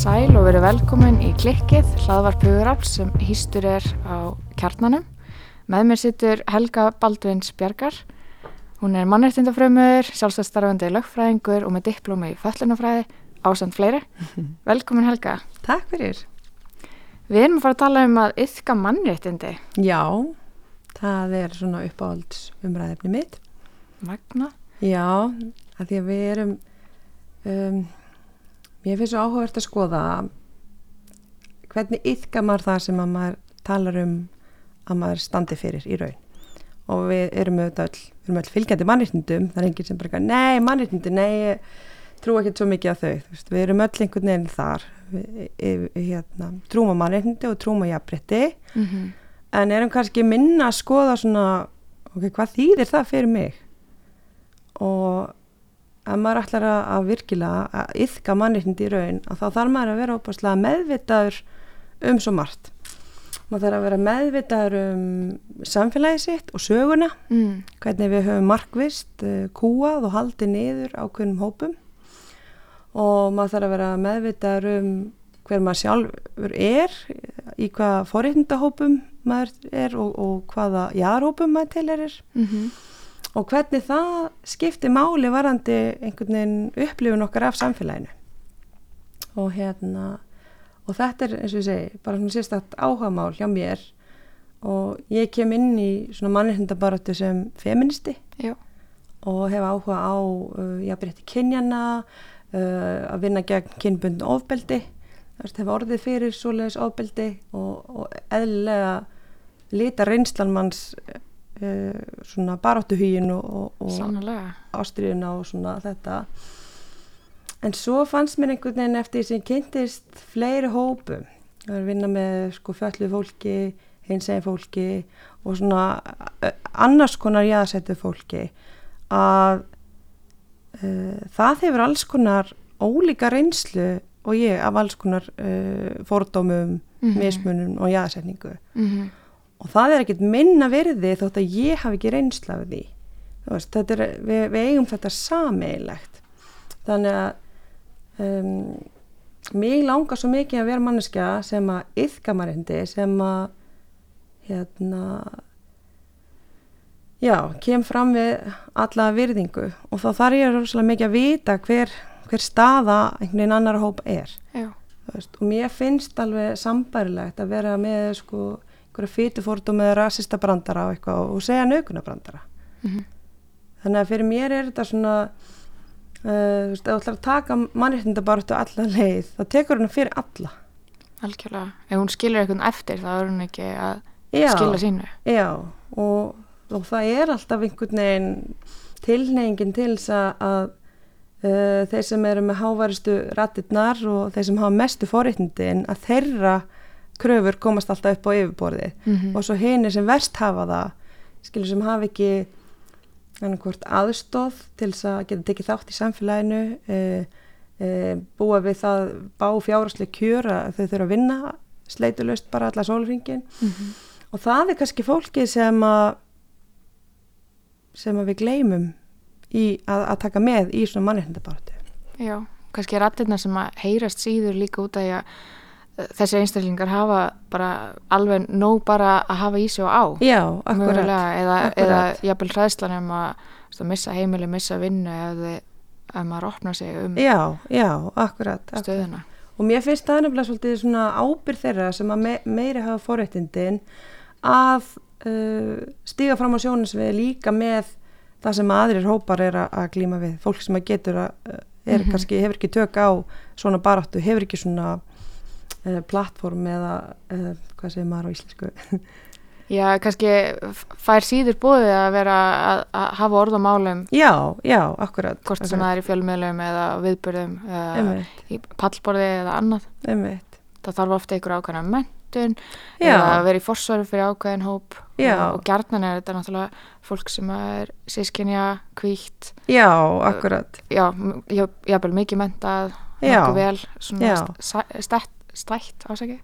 Sæl og verið velkomin í klikkið hlaðvarp hugurafl sem hýstur er á kjarnanum. Með mér sittur Helga Baldvins Bjarkar. Hún er mannreitindafrömmur, sjálfstæðstarfandi lögfræðingur og með diplómi í föllunafræði ásand fleiri. Velkomin Helga. Takk fyrir. Við erum að fara að tala um að yfka mannreitindi. Já, það er svona uppáhalds umræðefni mitt. Magna. Já, að því að við erum, um, mér finnst svo áhugavert að skoða hvernig yfka maður það sem að maður talar um að maður standi fyrir í raun. Og við erum auðvitað öll, við erum öll fylgjandi mannreitindum, það er enginn sem bara, nei, mannreitindi, nei, trú ekki svo mikið á þau. Veist, við erum öll einhvern veginn þar, við, hérna, trúum á mannreitindi og trúum á jafnbretti. Mm -hmm. en erum kannski minna að skoða svona, ok, hvað þýðir það fyrir mig og ef maður ætlar að, virkilega að yfka mannreitindi í raun að þá þarf maður að vera óbúslega meðvitaður um svo margt. Maður þarf að vera meðvitaður um samfélagi sitt og söguna Mm. hvernig við höfum markvist uh, kúað og haldið niður ákveðnum hópum. Og maður þarf að vera meðvitaður um hver maður sjálfur er í hvaða forréttindahópum maður er og, og hvaða jarhópum maður tilerir Mm og hvernig það skiptir máli varandi einhvern veginn upplifun okkar af samfélaginu. Og hérna og þetta er eins og ég segi bara svona sérstætt áhugamál hjá mér. Og ég kem inn í svona mannréttindabaratu sem feministi. Já. og hef áhuga á uh, jafnrétti kynjana uh, að vinna gegn kynbundin ofbeldi. Það veist, hef orðið fyrir svoleiðis ofbeldi og, og eðlilega lita reynslan manns uh, svona baráttuhugin og, og, ástriðuna og svona þetta. En svo fannst mér einhvern veginn eftir sem kynntist fleiri hópum. Ég var að vinna með sko fjallu fólki hinsegin fólki og svona eh, annars konar jáðsettu fólki. Að uh, það hefur alls konar ólíka reynslu og ég af alls konar uh, fordómum, Mhm. mismunum og jáðsetningu Mm og það er ekkert minna verði þótt að ég hafi ekki reynsla af því. Veist, er, við, við eigum þetta sameilegt þannig að um, mig langar svo mikið að vera manneskja sem að yfka marindi sem að hérna já, kem fram við alla virðingu. Og þá þarf ég rosalega mikið að vita hver, hver staða einhvern veginn annar hóp er. Veist, og mér finnst alveg sambærilegt að vera með sko einhverja fytufórtum eða rasista brandara og eitthvað og segja naukuna brandara Mm þannig að fyrir mér er þetta svona uh, þú veist, ef þú ætlar að taka mannréttindabaratu alla leið þá tekur hún fyrir alla Algjörlega. Ef hún skilur eitthvað eftir þá er hún ekki að já, skila sínu. já og, og það er alltaf einhvern veginn tilneyingin til þess að, uh, þeir sem eru með hávaristu rattirnar og þeir sem hafa mestu forréttindin að þeirra kröfur komast alltaf upp á yfirborðið. Mm og svo hinir sem verst hafa það skilur sem hafa ekki hvort aðstóð til þess að geta tekið þátt í samfélaginu e, e, búa við það bá fjáraslega kjör að þau þurfa að vinna sleitulöst bara alla sólringin -hmm. og það er kannski fólki sem að sem að við gleymum í að, að taka með í svona mannréttindabaratu Já, kannski rattirna sem að heyrast síður líka út af að þessi einstaklingar hafa bara alveg nóg bara að hafa í sig og á Já, akkurat mögulega, eða, akkurat. eða jafnvel hræðslan um að að missa heimili, missa vinnu þið, ef maður opnar sig um Já, já, akkurat, akkurat. stöðuna Og mér finnst það nefnilega svolítið svona ábyrð þeirra sem að me meiri hafa forréttindin að uh, stíga fram á sjónusvið líka með það sem aðrir hópar er að, að glíma við. Fólk sem að getur að, uh, er Mhm. kannski, hefur ekki tök á svona baráttu, hefur ekki svona plattform eða, uh, hvað segir maður á íslensku, Já, kannski fær síður bóðið að vera að, að hafa orð á málum já, já, akkurat hvort sem það er í fjölmiðlum eða viðbörðum eða í pallborði eða annað. einmitt Það þarf ofta einhver ákveðna mentun Já. eða að vera í forsvaru fyrir ákveðin hóp Já. og, og gjarnan er þetta náttúrulega fólk sem er sískinja, kvítt, Já, akkurat já, jábel mikið mentað, nokkuð vel, svona Já. St- stætt, ásaki.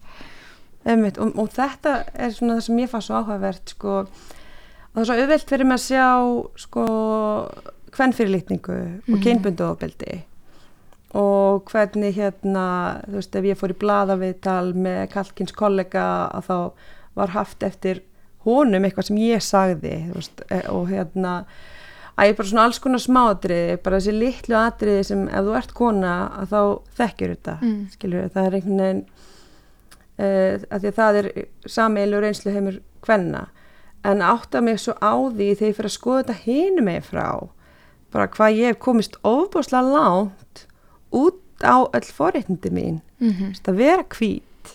Einmitt, og, og þetta er svona það sem ég fann svo áhugavert sko, og það er svo auðvelt fyrir mig að sjá sko hvernfyrirlitningu og Mhm. kynbundu ofbeldi og hvernig hérna, þú veist, ef ég fór í blaðaviðtal með Kalkins kollega að þá var haft eftir honum eitthvað sem ég sagði þú veist, e- og hérna að ég bara svona alls konar smáatriði bara þessi litlu atriði sem ef þú ert kona að þá þekkjur þetta Mm. skilur það er einhvern veginn uh, að því að það er sameilu reynslu heimur kvenna. En átta mig svo á því þegar ég fyrir að skoða þetta hinu mig frá bara hvað ég hef komist ofbúslega langt út á öll forréttindi mín. Mm veist, að vera hvít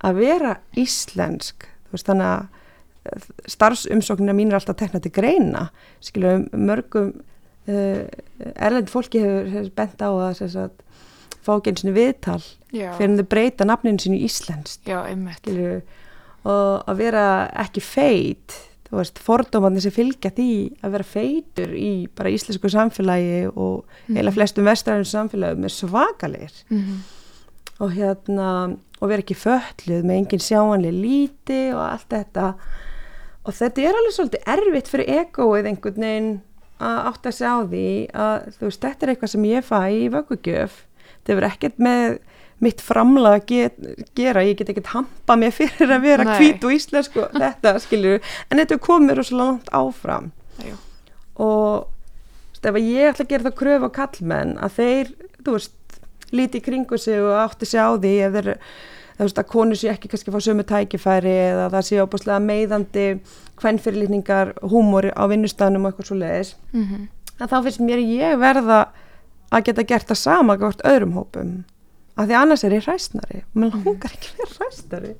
að vera íslensk þú veist þannig að eh, starfsumsóknina mín er alltaf tekna til greina. Skilur mörgum uh, erlend fólki hefur, hefur bent á að, að fá ekki eins og viðtal Já, fyrir þau breyta nafninu sínu í skilur og að vera ekki feit þú veist, fordómandi sem fylgja því að vera feitur í bara íslensku samfélagi og eila flestum vestræðum samfélagum er svakalir Mm og hérna og vera ekki fölluð með engin sjáanlega líti og allt þetta og þetta er alveg svolítið erfitt fyrir egoið einhvern veginn að átta sig á því að þú veist, þetta er eitthvað sem ég fæ í vöggugjöf. Þetta verður ekkert með mitt framlag að get, gera, ég get ekkert hampa mér fyrir að vera hvít og íslensku þetta skilur, en þetta er komið rosalega langt áfram. Já. og ef ég ætla að gera það kröfu á kallmenn að þeir, þú veist, líti í kringu sig og átti sig á því ef þeir, að konu sé ekki kannski fá sömu tækifæri eða það sé óbúslega meiðandi hvernfyrirlitningar húmóri á vinnustafnum og eitthvað svo leiðis Mm að þá finnst mér ég verða að geta gert það sama gott öðrum hópum. Af því annars er ég hræstnari. Og mér langar ekki að vera hræstnari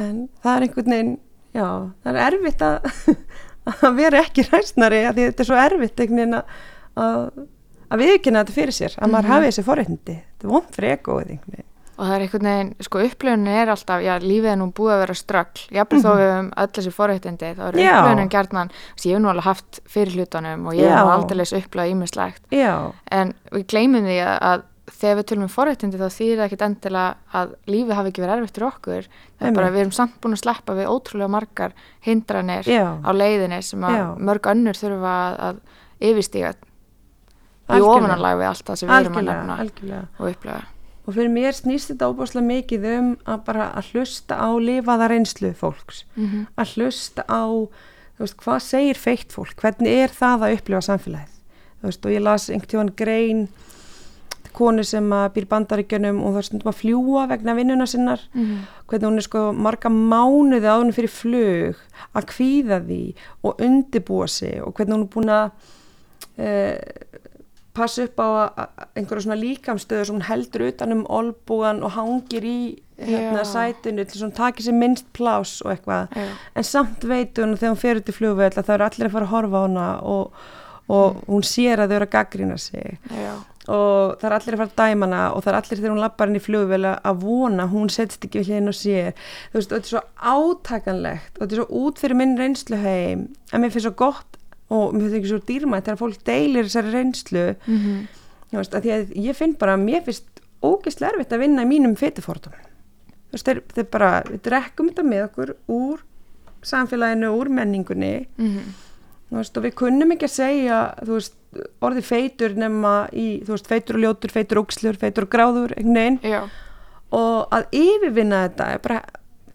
en það er einhvern veginn já, það er erfitt að að vera ekki hræstnari af því þetta er svo erfitt einhvern veginn að að, að viðkynna þetta fyrir sér að maður Mhm. hafi þessi forréttindi. Þetta er vond fyrir egoið einhvern veginn Og það er einhvern veginn, sko upplöfunin er alltaf, já, lífið er nú búið að vera ströggl, jafnvel þó við höfum öll þessi forréttindi, þá er Mhm. Upplöfunin gjarnan, þess að ég hef nú alveg haft fyrir hlutunum og ég hef aldrei upplöfað ímislegt, en við gleymum því að, að þegar við tölum um forréttindi þá þýðir það ekkit endilega að lífið hafi ekki verið erfitt fyrir okkur, það er bara við erum samt búin að sleppa við ótrúlega margar hindranir Já. á leiðinni sem að Já. mörg önnur þurfa að, að og fyrir mér snýst þetta óbúslega mikið um að bara að hlusta á lifaða reynslu fólks. Mm Að hlusta á, þú veist, hvað segir feitt fólk? Hvernig er það að upplifa samfélagið? Þú veist, og ég las einhvern grein konu sem að býr bandaríkjunum og það er stundum að fljúa vegna vinnuna sinnar. -hmm. Hvernig hún er sko marga mánuði áðunum fyrir flug að kvíða því og undibúa sig og hvernig hún er búin að uh, passa upp á að- að einhverja svona líkamstöðu sem hún heldur utan um olbúan og hangir í hérna Já. sætinu til þess að hún taki sér minnst plás og eitthvað Já. en samt veit hún þegar hún fer út í flugvöld að það eru allir að fara að horfa á hana og, og hún sér að þau eru að gaggrina sig Já. og það er allir að fara að dæma hana og það er allir þegar hún lappar inn í flugvél að vona að hún setst ekki við hliðin og sér þú veist, og þetta er svo átakanlegt og þetta er svo út fyrir minn reynslu heim en mér finnst svo gott og mér finnst ekki svo dýrmætt þegar fólk deilir þessari reynslu. Mm -hmm. þú veist, að því að ég finn bara mér finnst ógeðslega erfitt að vinna í mínum fytufordum þú veist, þeir, þeir bara við drekkum þetta með okkur úr samfélaginu, úr menningunni. Þú veist, og við kunnum ekki að segja þú veist, orði feitur nema í, þú veist, feitur og ljótur, feitur og úkslur, feitur og gráður, einhvern veginn. Já. og að yfirvinna þetta er bara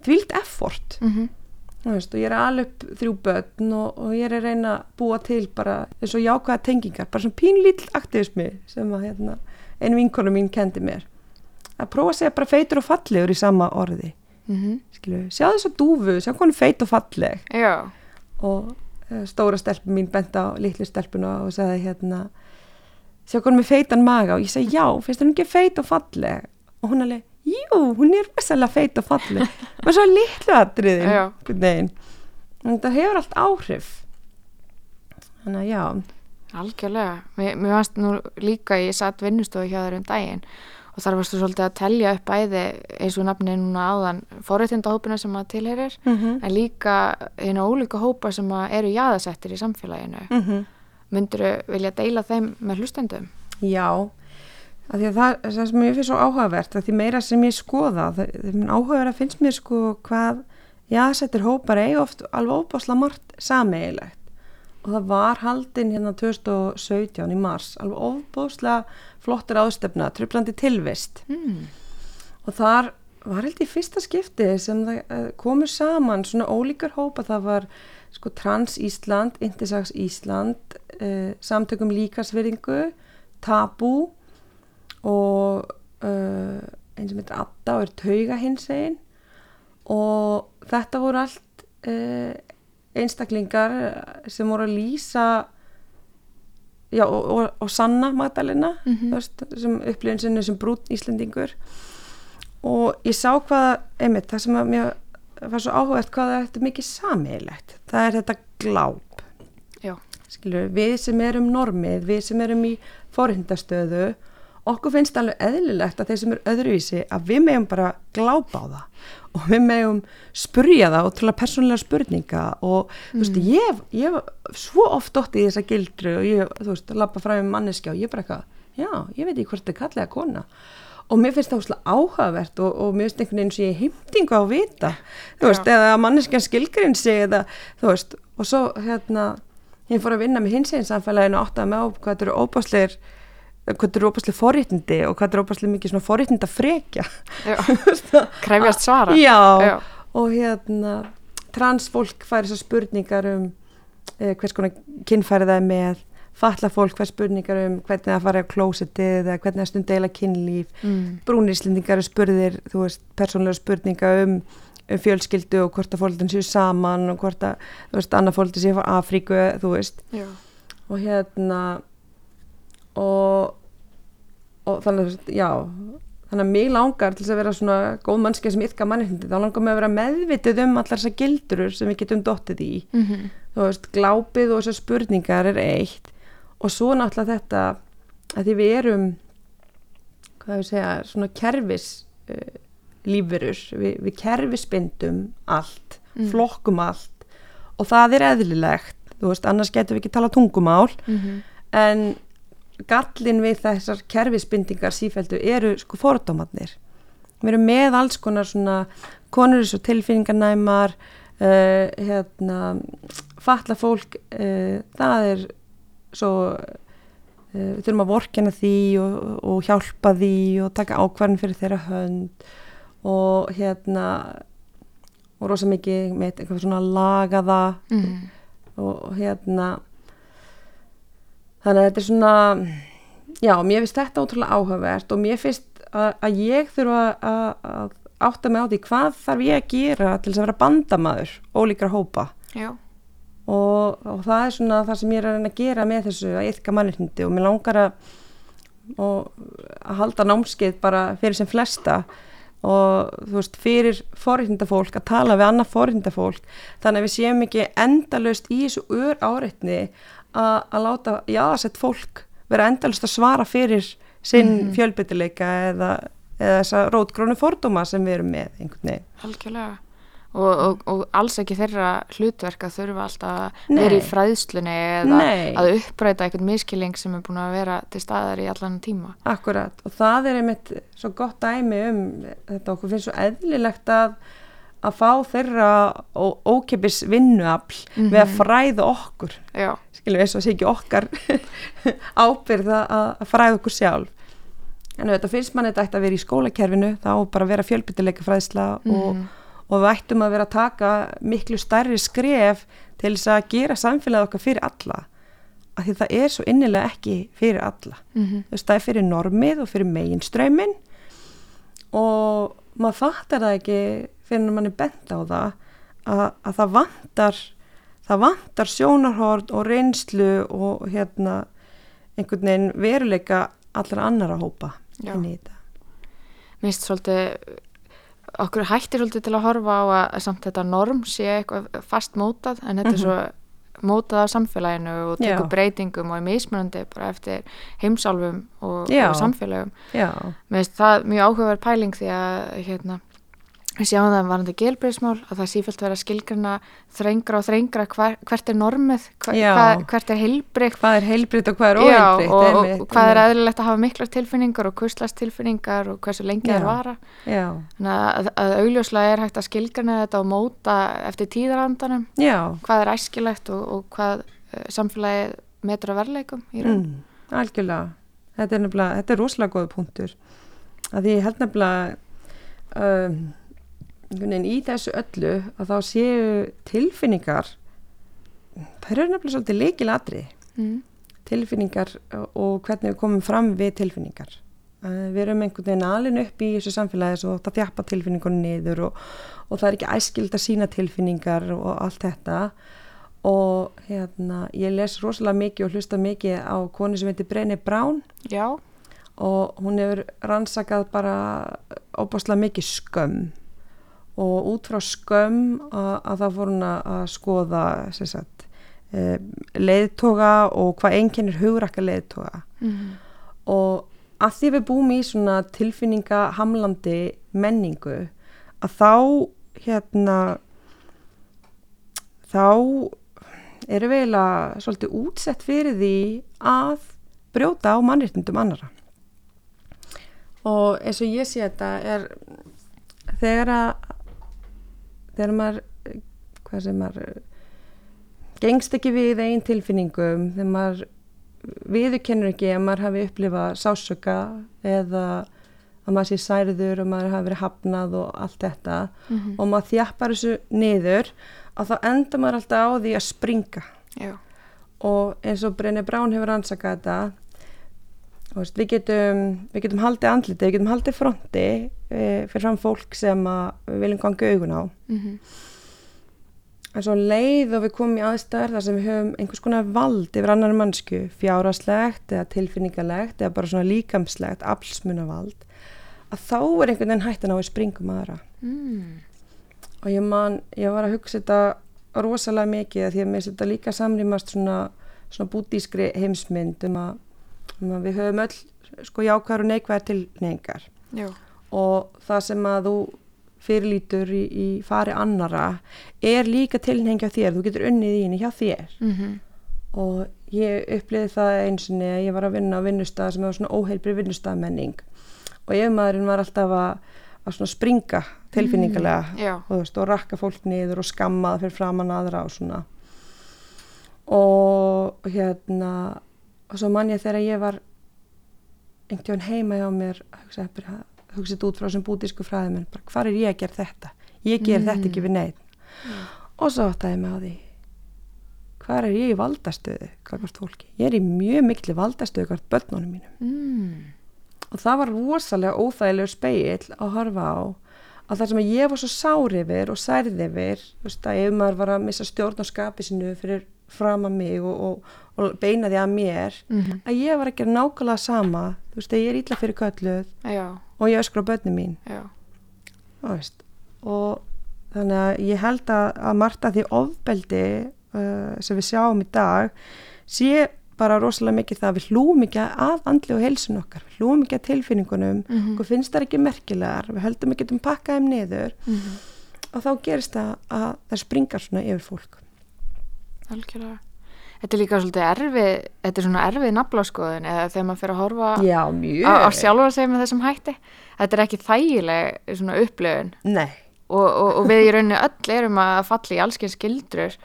þvílt effort. Mm þú veist, og ég er alveg upp þrjú börn og, og ég er að reyna að búa til bara eins og jákvæða tengingar, bara svona pínlítill aktivismi sem að hérna, einu vinkonu mín kendi mér. Að prófa að segja bara feitur og fallegur í sama orði. -hmm. skilu, sjá þess að dúfu, sjá hvernig feit og falleg. Já. og uh, stóra stelpun mín bent á litlu stelpuna og sagði hérna sjá hvernig feitan maga. Og ég segi já, finnst hún ekki feit og falleg? Og hún alveg, jú, hún er rosalega feit og falleg með svo litlu en þetta hefur allt áhrif þannig að já Algjörlega. Mér, mér varst nú líka ég satt vinnustofu hjá þér um daginn og þar varstu svolítið að telja upp bæði eins og nafni núna áðan forréttindahópina sem að tilherir mm -hmm. en líka einu ólíka hópa sem að eru jaðasettir í samfélaginu. Mm -hmm. Myndur vilja deila þeim með hlustendum? Já, af því að það, það sem ég finnst svo áhugavert, að því meira sem ég skoða, það áhugaverð að finnst mér sko hvað jaðasettir hópar eigi oft alveg óbásla margt sameigilegt og það var haldinn hérna 2017 í mars, alveg óbáslega flottir ástefna, trublandi tilvist. Mm. og þar var held í fyrsta skipti sem það eh, komur saman svona ólíkar hópa, það var sko Trans Ísland, Intersex Ísland uh, samtökum líkasverðingu Tabu og uh, eins sem heitir Adda og er Tauga hins einn og þetta voru allt uh, einstaklingar sem voru að lýsa já og, og, og Sanna Magdalena Mhm. þú veist, sem upplifin sinni sem brún Íslendingur. Og ég sá hvað, einmitt, það sem að mér var svo áhugavert hvað það er mikið sameiglegt það er þetta gláp. Skilur, við sem erum normið, við sem erum í forhindastöðu okkur finnst alveg eðlilegt að þeir sem eru öðruvísi að við megum bara glápa á það. Og við megum spurja það og til að persónulega spurninga og þú veist, ég, hef- ég hef svo oft dótt í þessa gildru og ég, þú veist, lappa fram með manneskja og ég bara eitthvað, já, ég veit ekki hvort þetta er kallega kona. Og mér finnst það úslega áhugavert og, og mér finnst einhvern veginn sem ég heimtingu á að vita þú veist, Já. eða manneskjan skilgrinn sig eða, þú veist, og svo hérna, ég fór að vinna með hins einn samfélaginu og áttaði með á hvað þetta eru óbásleir hvað þetta eru óbásleir forréttindi og hvað þetta eru óbásleir mikið svona forréttinda frekja Já. Krefjast svara? já, Já. og hérna transfólk fær þessar spurningar um eh, hvers konar kynfæri það er með fatla fólk fær spurningar um hvernig það fara á klósetið eða hvernig það stund deila kynlíf Mm. brúnislendingar spurðir, þú veist, persónlega spurninga um, um fjölskyldu og hvort að fólkdun séu saman og hvort að, þú veist, annað fólkdun séu frá Afríku, þú veist, Já. og hérna, og, og þannig að, já, þannig að mig langar til að vera svona góð mannskja sem yfka mannindi, þá langar mig að vera meðvitið um allar þessar gildurur sem við getum dottið í, Mm þú veist, glápið og þessar spurningar er eitt og svo náttúrulega þetta að því við erum hvað ég segja, svona kerfis uh, lífurur, við, við kerfisbindum allt, Mm. flokkum allt og það er eðlilegt, þú veist, annars getum við ekki tala tungumál. -hmm. en gallin við þessar kerfisbindingar sífældu eru sko fordómatnir við erum með alls konar svona konur er svo tilfinningarnæmar uh, hérna fatla fólk uh, það er svo uh, við þurfum að vorkjana því og, og hjálpa því og taka ákvarðin fyrir þeirra hönd og hérna og rosa mikið með eitthvað svona lagaða Mm. og, og hérna þannig að þetta er svona já, mér finnst þetta ótrúlega áhugavert og mér finnst að, að ég þurfa að, að átta mig á því hvað þarf ég að gera til þess að vera bandamaður ólíkra hópa. Og, og það er svona það sem ég er að reyna að gera með þessu að yfka mannreitindi og mér langar að og að halda námskeið bara fyrir sem flesta. Og þú veist, fyrir forréttindafólk að tala við annað forréttindafólk. Þannig að við séum ekki endalaust í þessu ör áreitni að, láta jáðarsett fólk vera endalaust að svara fyrir sinn Mhm. fjölbyttileika eða, eða þessa rótgrónu fordóma sem við erum með einhvern veginn. Algjörlega. Og, og, og alls ekki þeirra hlutverk að þurfa alltaf að vera í fræðslunni eða Nei. að uppræta eitthvað miskilling sem er búin að vera til staðar í allan tíma. Akkurat og það er einmitt svo gott dæmi um þetta okkur finnst svo eðlilegt að að fá þeirra ó- ókeypis vinnuafl við að fræða okkur. Já. skilum við eins og sé ekki okkar ábyrð að, fræða okkur sjálf. En þetta finnst mann þetta að vera í skólakerfinu þá bara vera fjölbyttileika fræðsla og, Mhm. og við ættum að vera að taka miklu stærri skref til þess að gera samfélagið okkar fyrir alla. Af því það er svo innilega ekki fyrir alla. Mm þú veist, það er fyrir normið og fyrir meginströmmin og maður fattar það ekki fyrir mann er bent á það að, að það vantar það vantar sjónarhort og reynslu og hérna einhvern veginn veruleika allra annara hópa Já. inn í þetta. Mér finnst svolítið okkur hættir svolítið til að horfa á að, samt þetta norm sé eitthvað fast mótað en þetta er svo mótað af samfélaginu og tekur breytingum og er mismunandi bara eftir heimsálfum og, og samfélagum já, Mér finnst það mjög áhugaverð pæling því að hérna, við sjáum það varandi gelbreyðsmál að það sífælt verið að skilgrana þrengra og þrengra hver, hvert er normið, hver, hvað, hvert er heilbreykt hvað er heilbritt og hvað er Já, óheilbritt og, og, og hvað er eðlilegt að hafa miklar tilfinningar og kurslast tilfinningar og hversu lengi það vara. Já, þannig að, að augljóslega er hægt að skilgrana þetta og móta eftir tíðarandanum. Já, hvað er æskilegt og, og hvað uh, samfélagið metur að verleikum mm, algjörlega. Þetta er þetta er rosalega góð punktur. Að því ég held nefnilega um, veginn í þessu öllu að þá séu tilfinningar þær eru nefnilega svolítið leikilatri mm. tilfinningar og hvernig við komum fram við tilfinningar. Við erum einhvern veginn alin upp í þessu samfélagi svo það þjappa tilfinningunum niður og, og það er ekki æskild að sína tilfinningar og allt þetta. Og hérna ég les rosalega mikið og hlusta mikið á konu sem heitir Brené Brown. Já, og hún hefur rannsakað bara óbáslega mikið skömm og út frá skömm að, að það hún að, skoða sagt, eh, leiðtoga og hvað einkennir hugrakka leiðtoga mm. og að því við búum í svona tilfinningahamlandi menningu að þá hérna þá erum við eiginlega svolítið útsett fyrir því að brjóta á mannréttindum annara og eins og ég sé þetta er þegar að þegar maður hvað sem maður gengst ekki við einn tilfinningum þegar maður viðurkennur ekki að maður hafi upplifað sásöka eða að maður sé særður og maður hafi verið hafnað og allt þetta Mhm. og maður þjappar þessu niður að þá enda maður alltaf á því að springa já, og eins og Brené Brown hefur ansakað þetta veist, við, getum, við getum haldið andliti, við getum haldið fronti e, fyrir fram fólk sem við viljum ganga augun á. Mm en svo leið og við komum í aðstæður þar sem við höfum einhvers konar vald yfir annar mannsku, fjáraslegt eða tilfinningalegt eða bara svona líkamslegt aflsmunavald að þá er einhvern veginn hættan á að springum aðra. Mm. og ég man, ég var að hugsa þetta rosalega mikið því að mér þetta líka samrýmast svona, svona bútískri heimsmynd um að við höfum öll sko jákvæðar og neikvæðar tilneingar já, og það sem að þú fyrirlítur í, í fari annara er líka tilneingi á þér, þú getur unnið í henni hjá þér. Mm og ég uppliði það einsinni að ég var að vinna á vinnustað sem var svona óheilbri vinnustafmenning. Og ég maðurinn var alltaf að, að springa tilfinningalega. Já, og, veist, og rakka fólk niður og skamma það fyrir framann aðra og svona. Og hérna og svo man ég þegar ég var einhvern heima hjá mér hugsaði þetta út frá sem bútísku fræðum bara hvar er ég að gera þetta ég ger Mm. þetta ekki við neitt og svo áttaði ég mig á því hvar er ég í valdastöðu ég er í mjög miklu valdastöðu hvert börnunum mínum mm. og það var rosalega óþægilegur speill að horfa á að það sem ég var svo sár yfir og særði yfir þú veist, að ef maður var að missa stjórn á skapi sinu fyrir fram að mig og, og, og beina því að mér Mm að ég var að gera nákvæmlega sama þú veist, að ég er illa fyrir kölluð já, og ég öskra börnum mín. Og þannig að ég held að, að margt að því ofbeldi uh, sem við sjáum í dag sé bara rosalega mikið það að við hlúum ekki að andli og heilsun okkar, við hlúum ekki að tilfinningunum Mhm. okkur finnst það ekki merkilegar við höldum ekki um pakka þeim niður. Mm og þá gerist það að það springar svona yfir fólk algjörlega. Þetta er líka svolítið erfið, þetta er svona erfið naflaskoðun eða þegar maður fyrir að horfa á, á sjálfa sig með þessum hætti. Þetta er ekki þægileg svona upplöfun Nei, og, og, og við í rauninni öll erum að falla í allskins skildrur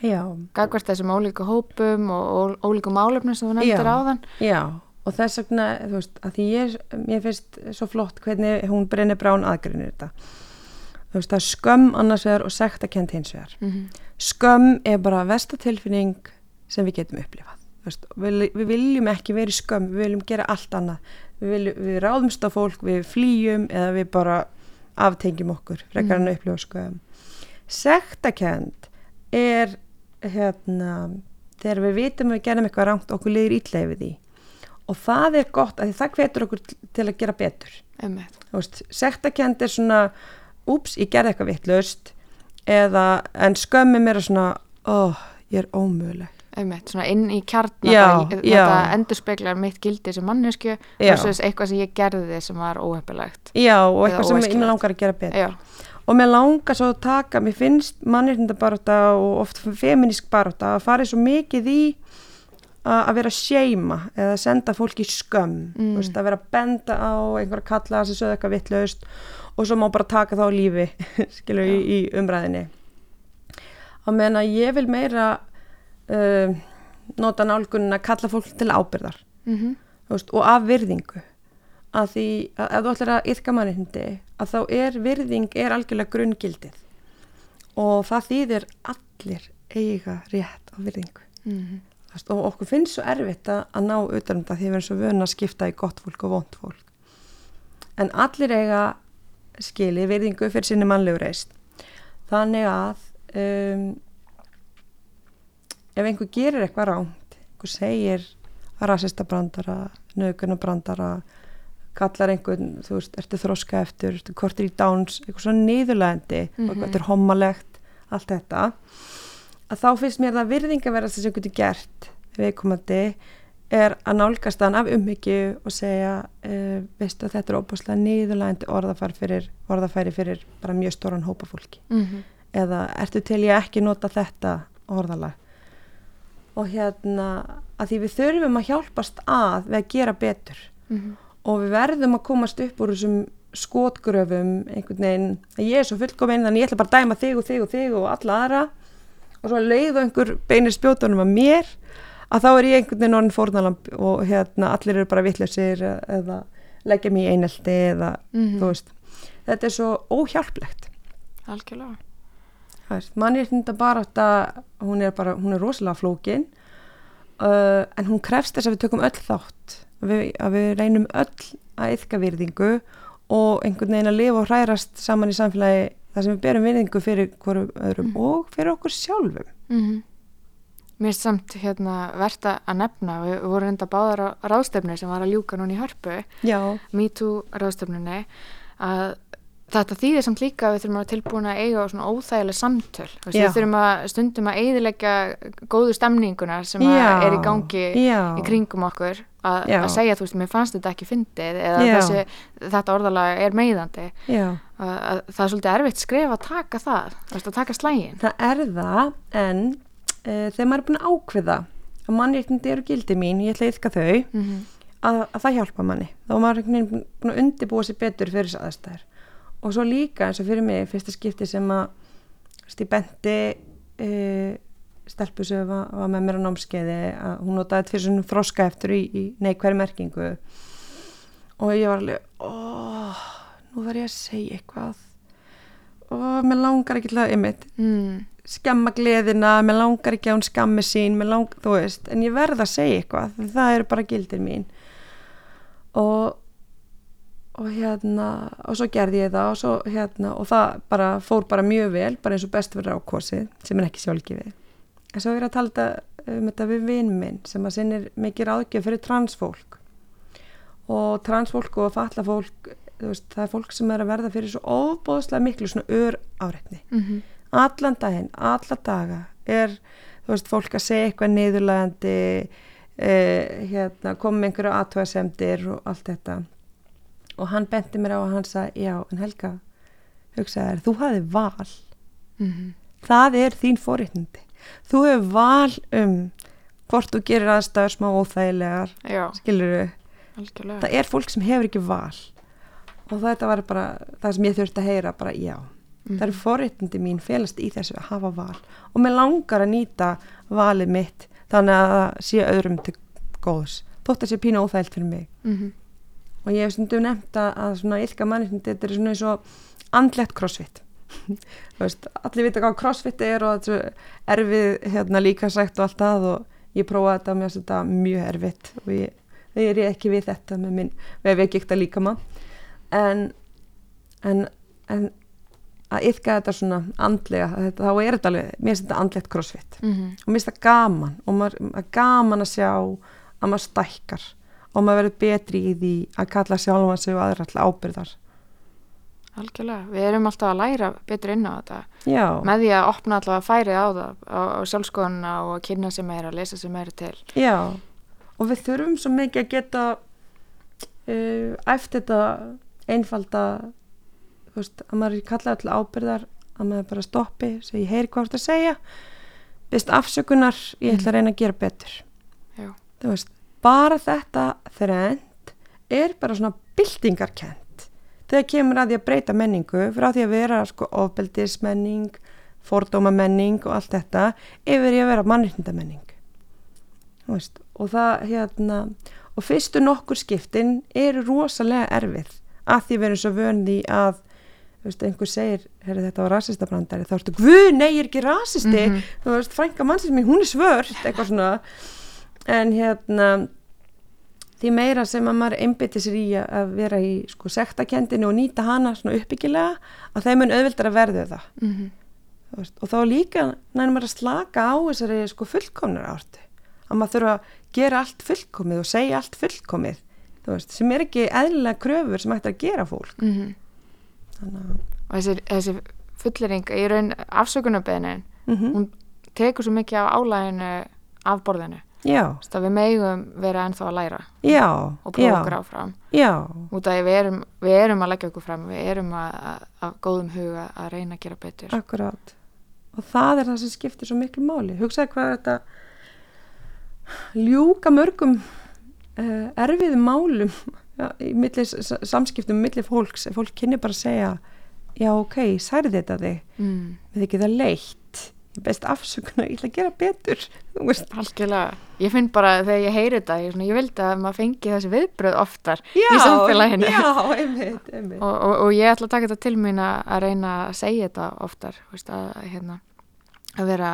já, gagvart þessum ólíku hópum og, ólíku málefnum sem þú nefndir Já. áðan. já. Og þess vegna, þú veist, að því ég mér finnst svo flott hvernig hún brennir brán aðgrinir þetta. Þú veist, það er skömm annars vegar og sektakent hins vegar. Mm skömm er bara vestatilfinning sem við getum upplifað. Við, við viljum ekki vera í skömm við viljum gera allt annað. Við, viljum, við ráðumst á fólk, við flýjum eða við bara aftengjum okkur frekar en að upplifa skömm. Sektakend er hérna þegar við vitum að við gerum eitthvað rangt okkur liður illa yfir því. Og það er gott að það hvetur okkur til- að gera betur. Sektakend er svona úps, ég gerði eitthvað vittlust eða, en skömmi mér er svona, óh, ég er ómöguleg. Einmitt, svona inn í kjarnar Já, þetta endur speklar mitt gildi sem mannesku versus eitthvað sem ég gerði sem var óheppilegt. Já, og eitthvað sem ég langar að gera betur. Já, og mér langar svo að taka, mér finnst mannréttindabarátta og oft feminísk barátta að fara svo mikið í að að vera að seima eða senda fólk í skömm. Mm. mm. veist, að vera að benda á einhverja kalla sem sögðu eitthvað vittlaust og svo má bara taka þá lífi skilur í, í umræðinni á meðan að ég vil meira uh, nota nálgunin að kalla fólk til ábyrðar mm þú veist, og af virðingu. Að því að ef þú ætlar að yfka mannindi að þá er virðing er algjörlega grunngildið. Og það þýðir allir eiga rétt á virðingu. Mhm. Þú veist, og okkur finnst svo erfitt að, að ná utan um það því við erum svo vöna að skipta í gott fólk og vond fólk. En allir eiga skili virðingu fyrir sinni mannlegu reist þannig að um, ef einhver gerir eitthvað ránt einhver segir rasista brandara, nöguna brandara kallar einhvern, þú veist, ertu þroska eftir, ertu kortir í dáns, eitthvað svona niðurlægandi mm og eitthvað er hommalegt, allt þetta að þá finnst mér það virðing að vera þess að einhvern er gert viðkomandi er að nálgast hann af umhyggju og segja uh, veistu að þetta er óbúslega niðurlægandi orðafæri fyrir, orðafæri fyrir bara mjög stóran hópa fólki. Mhm. eða ertu til ég ekki nota þetta orðalag? Og hérna að því við þurfum að hjálpast að við að gera betur. Mhm. og við verðum að komast upp úr þessum skotgröfum einhvern veginn að ég er svo fullkominn þannig ég ætla bara að dæma þig og þig og þig og alla aðra. Og svo leið og einhver beinir spjótunum að mér að þá er ég einhvern veginn orðin fórnalamb og hérna allir eru bara vitlausir eða leggja mig í einelti eða Mhm. þú veist þetta er svo óhjálplegt algjörlega mannréttinda barátta hún er bara, hún er rosalega flókin uh, en hún krefst þess að við tökum öll þátt við, að við reynum öll að yfka virðingu og einhvern veginn að lifa og hrærast saman í samfélagi þar sem við berum virðingu fyrir hverjum öðrum Mm. og fyrir okkur sjálfum Mhm. Mér er samt hérna verðt að nefna, við vorum enda báðar á ráðstefnu sem var að ljúka núna í hörpu, já, MeToo ráðstefnunni, að þetta þýðir samt líka að við þurfum að tilbúin að eiga svona óþægileg samtöl. Já. Við þurfum að stundum að eiðilegja góðu stemninguna sem er í gangi já. í kringum okkur að, að segja, þú veist, mér fannst þetta ekki fyndið eða þessi, þetta orðalega er meiðandi. já Að, að, það er svolítið erfitt skref að taka það, að taka slægin. það er það en uh, þegar maður er búin að ákveða að mannréttindi eru gildi mín, ég ætla að yfka þau Mm að, að það hjálpa manni. Þá er maður veginn búin að undibúa sér betur fyrir þess aðstæður. Og svo líka eins og fyrir mig fyrsta skipti sem að stíbendi e, stelpu sem var, var með mér á námskeiði að hún notaði fyrir svona þroska eftir í, í neikværi merkingu. Og ég var alveg óh, nú þarf ég að segja eitthvað. Og mér langar ekki til að einmitt, mm. Skemma gleðina, mér langar ekki að hún skammi sín, mér langar, þú veist, en ég verð að segja eitthvað, það eru bara gildir mín. Og og hérna, og svo gerði ég það og svo hérna, og það bara fór bara mjög vel, bara eins og best fyrir ákosið sem er ekki sjálfgefið. En svo er að þetta um þetta við vinn minn sem að sinnir mikið ráðgjöf fyrir transfólk og transfólk og falla fólk þú veist, það er fólk sem er að verða fyrir svo óbóðslega miklu svona ör áreitni. Mm allan daginn, alla daga er, þú veist, fólk að segja eitthvað niðurlægandi eh, hérna, koma með einhverju aðtöðasemdir og allt þetta. Og hann benti mér á að hann sagði, já, en Helga hugsaði þér, þú hafði val. -hmm. það er þín forréttindi. Þú hefur val um hvort þú gerir aðstæður smá óþægilegar Já, skilur við, algjörlega. það er fólk sem hefur ekki val. Og þetta var bara það sem ég þurfti að heyra, bara já Mhm. það eru forréttindi mín felast í þessu að hafa val og mér langar að nýta valið mitt þannig að það sé öðrum til góðs þótt að sé pínu óþægilt fyrir mig Mhm. og ég hef stundum nefnt að, svona ylka mannréttindi þetta er svona eins og andlegt crossfit veist, allir vita hvað crossfit er og er erfið hérna, líka sagt og allt það og ég prófaði þetta og mér finnst þetta mjög erfitt og ég, ég er ekki við þetta með minn við ekki ekkert að líka maður en, en, en að yfka þetta svona andlega þetta, þá er þetta alveg, mér finnst þetta andlegt crossfit Mhm. og mér finnst það gaman og maður, maður gaman að sjá að maður stækkar og maður verður betri í því að kalla sjálfan sig og aðra alltaf ábyrðar algjörlega. Við erum alltaf að læra betur inn á þetta. Já, Með því að opna allavega færið á það, á, sjálfskoðuna og að kynna sem meira, að lesa sem meira til. já. Og við þurfum svo mikið að geta uh, æft þetta einfalda, veist, að maður er kallað til ábyrðar, að maður bara stoppi, segi, ég heyri hvað þú ert að segja, byrst afsökunar, ég ætla að reyna að gera betur. Já. Þú veist, bara þetta þrend er bara svona byltingarkent. Þegar kemur að því að breyta menningu, frá því að vera sko ofbeldismenning, fordómamenning og allt þetta, yfir í að vera mannréttindamenning. Þú veist, og það hérna, og fyrstu nokkur skiptin eru rosalega erfið að því erum svo vöndi að veist, einhver segir, herri þetta var rasistabrandari. Þá ertu, guð, nei, ég er ekki rasisti. Mhm. þú veist, frænka mannsins mín, hún er svört eitthvað svona. En hérna því meira sem að maður einbytti sér í að- vera í sko sektakendinu og nýta hana svona uppbyggilega að þeim mun auðvildar að verðu það. Mm þú veist, og þá líka nænum maður að slaka á þessari sko fullkomnar ártu. Að maður þurfa að gera allt fullkomið og segja allt fullkomið veist, sem er ekki eðlilega kröfur sem ætti að gera fólk. -hmm. Og þessi, þessi fullering, í raun afsökunarbeðinin, mm hún tekur svo mikið af álæginu af borðinu. við megum vera ennþá að læra já, og prófa okkur áfram. já, Út af við erum, við erum að leggja okkur fram, við erum að, að, að góðum huga að reyna að gera betur. akkurát og það er það sem skiptir svo miklu máli. Hugsaði hvað er þetta ljúka mörgum uh, erfiðum málum ja, í milli, samskiptum milli fólks, fólk kynni bara að segja já ok, særði þetta þig Mm. við ekki það leitt ég best afsökunar, ég ætla að gera betur Algjörlega. Ég finn bara þegar ég heyri þetta, ég, ég vildi að maður fengi þessi viðbröð oftar já, í samfélaginu. já, einmitt, einmitt Og, og, og ég ætla að taka þetta til mín að, reyna að segja þetta oftar, veist, að, hérna, að vera,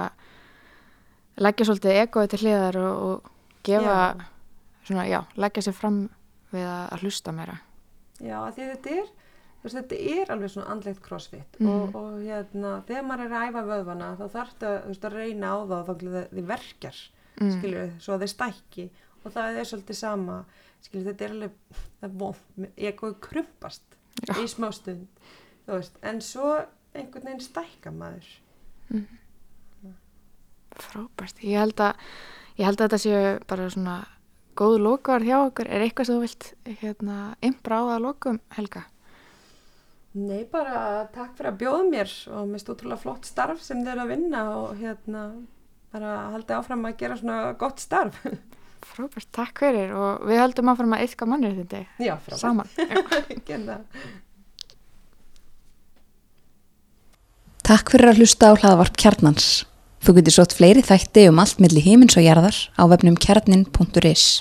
leggja svolítið egoið til hliðar og, og gefa, Já. svona, já, leggja sér fram við að, hlusta meira. Já, því þetta er, veist, þetta er alveg svona andlegt crossfit Mhm. og, og hérna, þegar maður er að æfa vöðvana þá þarf þetta, að reyna á það og þá þið, verkjar, Mm. skilju, svo að þið stækki og það er svolítið sama, skilju, þetta er alveg, það er vond, ég góði krumpast Já. í smá stund, þú veist, en svo einhvern veginn stækka maður. Frábært. Ég held að, ég held að þetta séu bara svona góð lokaðar hjá okkur. Er eitthvað sem þú vilt, hérna, að lokum, Helga? Nei, bara takk fyrir að bjóða mér og mér stóð trúlega flott starf sem þið eru að vinna og hérna, bara haldið áfram að gera svona gott starf. Frábært, takk fyrir og við höldum áfram að yfka mannir þetta Já, frábært. saman. Takk fyrir að hlusta á hlaðvarp kjarnans. Þú getur sótt fleiri þætti um allt milli himins og jarðar á vefnum kjarnin.is.